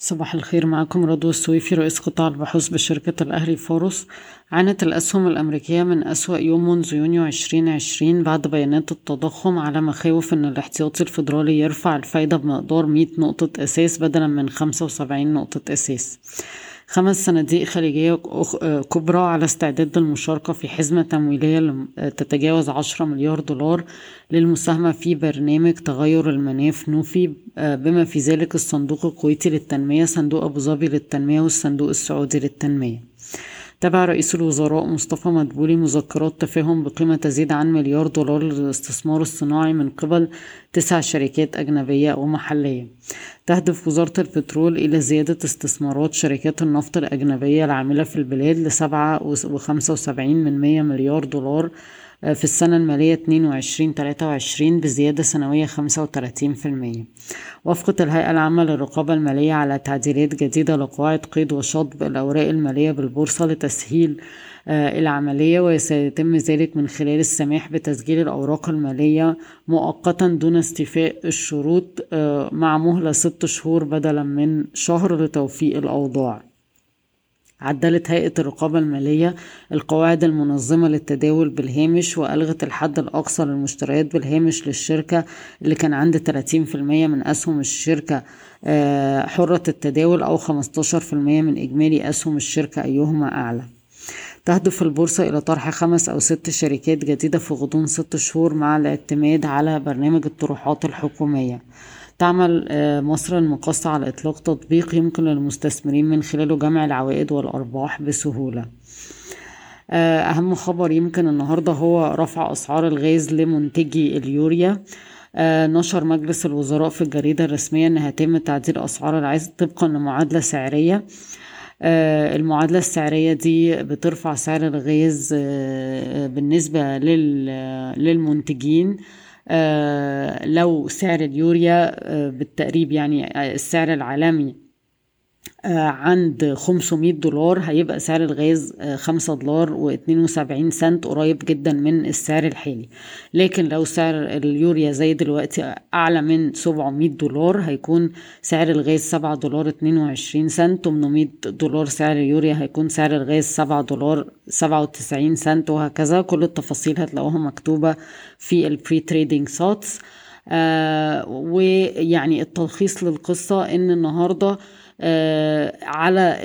صباح الخير معكم رضوى السويفي رئيس قطاع البحوث بشركة الأهلي فاروس. عانت الأسهم الأمريكية من أسوأ يوم منذ يونيو 2020 بعد بيانات التضخم على مخاوف أن الاحتياطي الفيدرالي يرفع الفايدة بمقدار 100 نقطة أساس بدلا من 75 نقطة أساس. خمس صناديق خليجية كبرى على استعداد للمشاركة في حزمة تمويلية تتجاوز عشرة مليار دولار للمساهمة في برنامج تغير المناخ نوفي بما في ذلك الصندوق الكويتي للتنمية صندوق أبو ظبي للتنمية والصندوق السعودي للتنمية. تابع رئيس الوزراء مصطفى مدبولي مذكرات تفاهم بقيمة تزيد عن مليار دولار للاستثمار الصناعي من قبل تسع شركات أجنبية ومحلية. تهدف وزارة البترول إلى زيادة استثمارات شركات النفط الأجنبية العاملة في البلاد لسبعة وخمسة وسبعين من مية مليار دولار في السنة المالية 22-23 بزيادة سنوية 35% وافقت الهيئة العامة للرقابة المالية على تعديلات جديدة لقواعد قيد وشطب الأوراق المالية بالبورصة لتسهيل العملية وسيتم ذلك من خلال السماح بتسجيل الأوراق المالية مؤقتا دون استيفاء الشروط مع مهلة ست شهور بدلا من شهر لتوفيق الأوضاع. عدلت هيئة الرقابة المالية القواعد المنظمة للتداول بالهامش وألغت الحد الأقصى للمشتريات بالهامش للشركة اللي كان عند 30% من أسهم الشركة. حرة التداول أو 15% من إجمالي أسهم الشركة أيهما أعلى. تهدف البورصة إلى طرح خمس أو ست شركات جديدة في غضون ست شهور مع الاعتماد على برنامج الطروحات الحكومية. تعمل مصر المقاصة على إطلاق تطبيق يمكن للمستثمرين من خلاله جمع العوائد والأرباح بسهولة. أهم خبر يمكن النهاردة هو رفع أسعار الغاز لمنتجي اليوريا. نشر مجلس الوزراء في الجريدة الرسمية أن هيتم تعديل أسعار الغاز طبقا لمعادلة سعرية. المعادلة السعرية دي بترفع سعر الغاز بالنسبة للمنتجين. لو سعر اليوريا بالتقريب يعني السعر العالمي عند 500 دولار هيبقى سعر الغاز 5 دولار و72 سنت قريب جدا من السعر الحالي. لكن لو سعر اليوريا زي دلوقتي أعلى من 700 دولار هيكون سعر الغاز 7 دولار 22 سنت. 800 دولار سعر اليوريا هيكون سعر الغاز 7 دولار 97 سنت وهكذا. كل التفاصيل هتلاقوها مكتوبة في ال pre-trading thoughts آه ويعني التلخيص للقصة إن النهارده آه على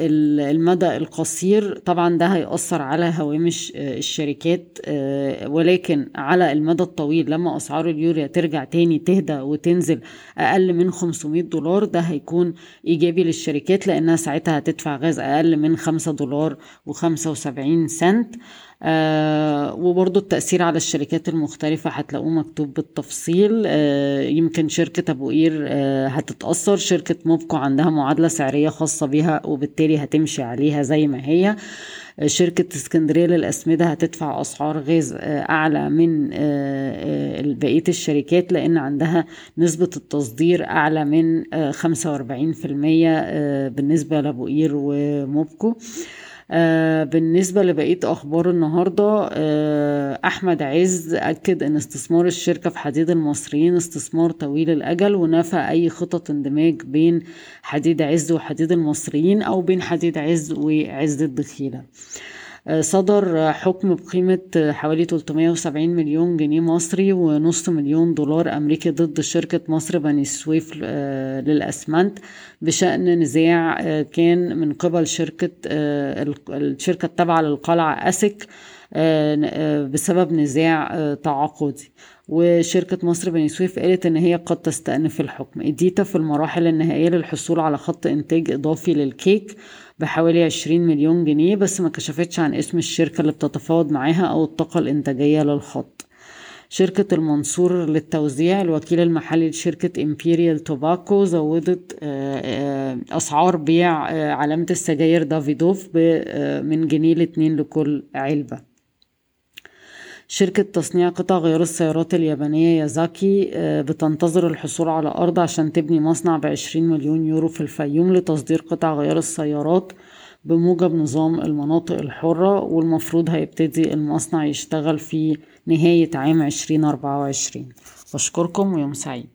المدى القصير طبعا ده هيأثر على هوامش آه الشركات آه ولكن على المدى الطويل لما أسعار اليوريا ترجع تاني تهدى وتنزل أقل من 500 دولار ده هيكون إيجابي للشركات لأنها ساعتها هتدفع غاز أقل من 5 دولار و75 سنت. آه وبرضو التأثير على الشركات المختلفة هتلاقوه مكتوب بالتفصيل. آه يمكن شركة أبو قير آه هتتأثر. شركة موبكو عندها معادلة سعرية خاصة بيها وبالتالي هتمشي عليها زي ما هي. شركة اسكندرية للأسمدة هتدفع أسعار غاز أعلى من بقية الشركات لأن عندها نسبة التصدير أعلى من 45% بالنسبة لأبو قير وموبكو. آه بالنسبة لبقية أخبار النهاردة آه أحمد عز أكد أن استثمار الشركة في حديد المصريين استثمار طويل الأجل ونفى أي خطط اندماج بين حديد عز وحديد المصريين أو بين حديد عز وعز الدخيلة. صدر حكم بقيمة حوالي 370 مليون جنيه مصري ونص مليون دولار أمريكي ضد شركة مصر بني سويف للأسمنت بشأن نزاع كان من قبل شركة الشركة التابعة للقلعة أسيك بسبب نزاع تعاقدي. وشركة مصر بني سويف قالت إن هي قد تستأنف الحكم. إديتا في المراحل النهائية للحصول على خط إنتاج إضافي للكيك بحوالي 20 مليون جنيه بس ما كشفتش عن اسم الشركة اللي بتتفاوض معاها أو الطاقة الإنتاجية للخط. شركة المنصور للتوزيع الوكيل المحلي لشركة إمبيريال توباكو زودت أسعار بيع علامة السجاير دافيدوف من جنيه لاتنين لكل علبة. شركة تصنيع قطع غيار السيارات اليابانية يازاكي بتنتظر الحصول على أرض عشان تبني مصنع بعشرين مليون يورو في الفيوم لتصدير قطع غيار السيارات بموجب نظام المناطق الحرة والمفروض هيبتدي المصنع يشتغل في نهاية عام عشرين أربعة وعشرين. بشكركم ويوم سعيد.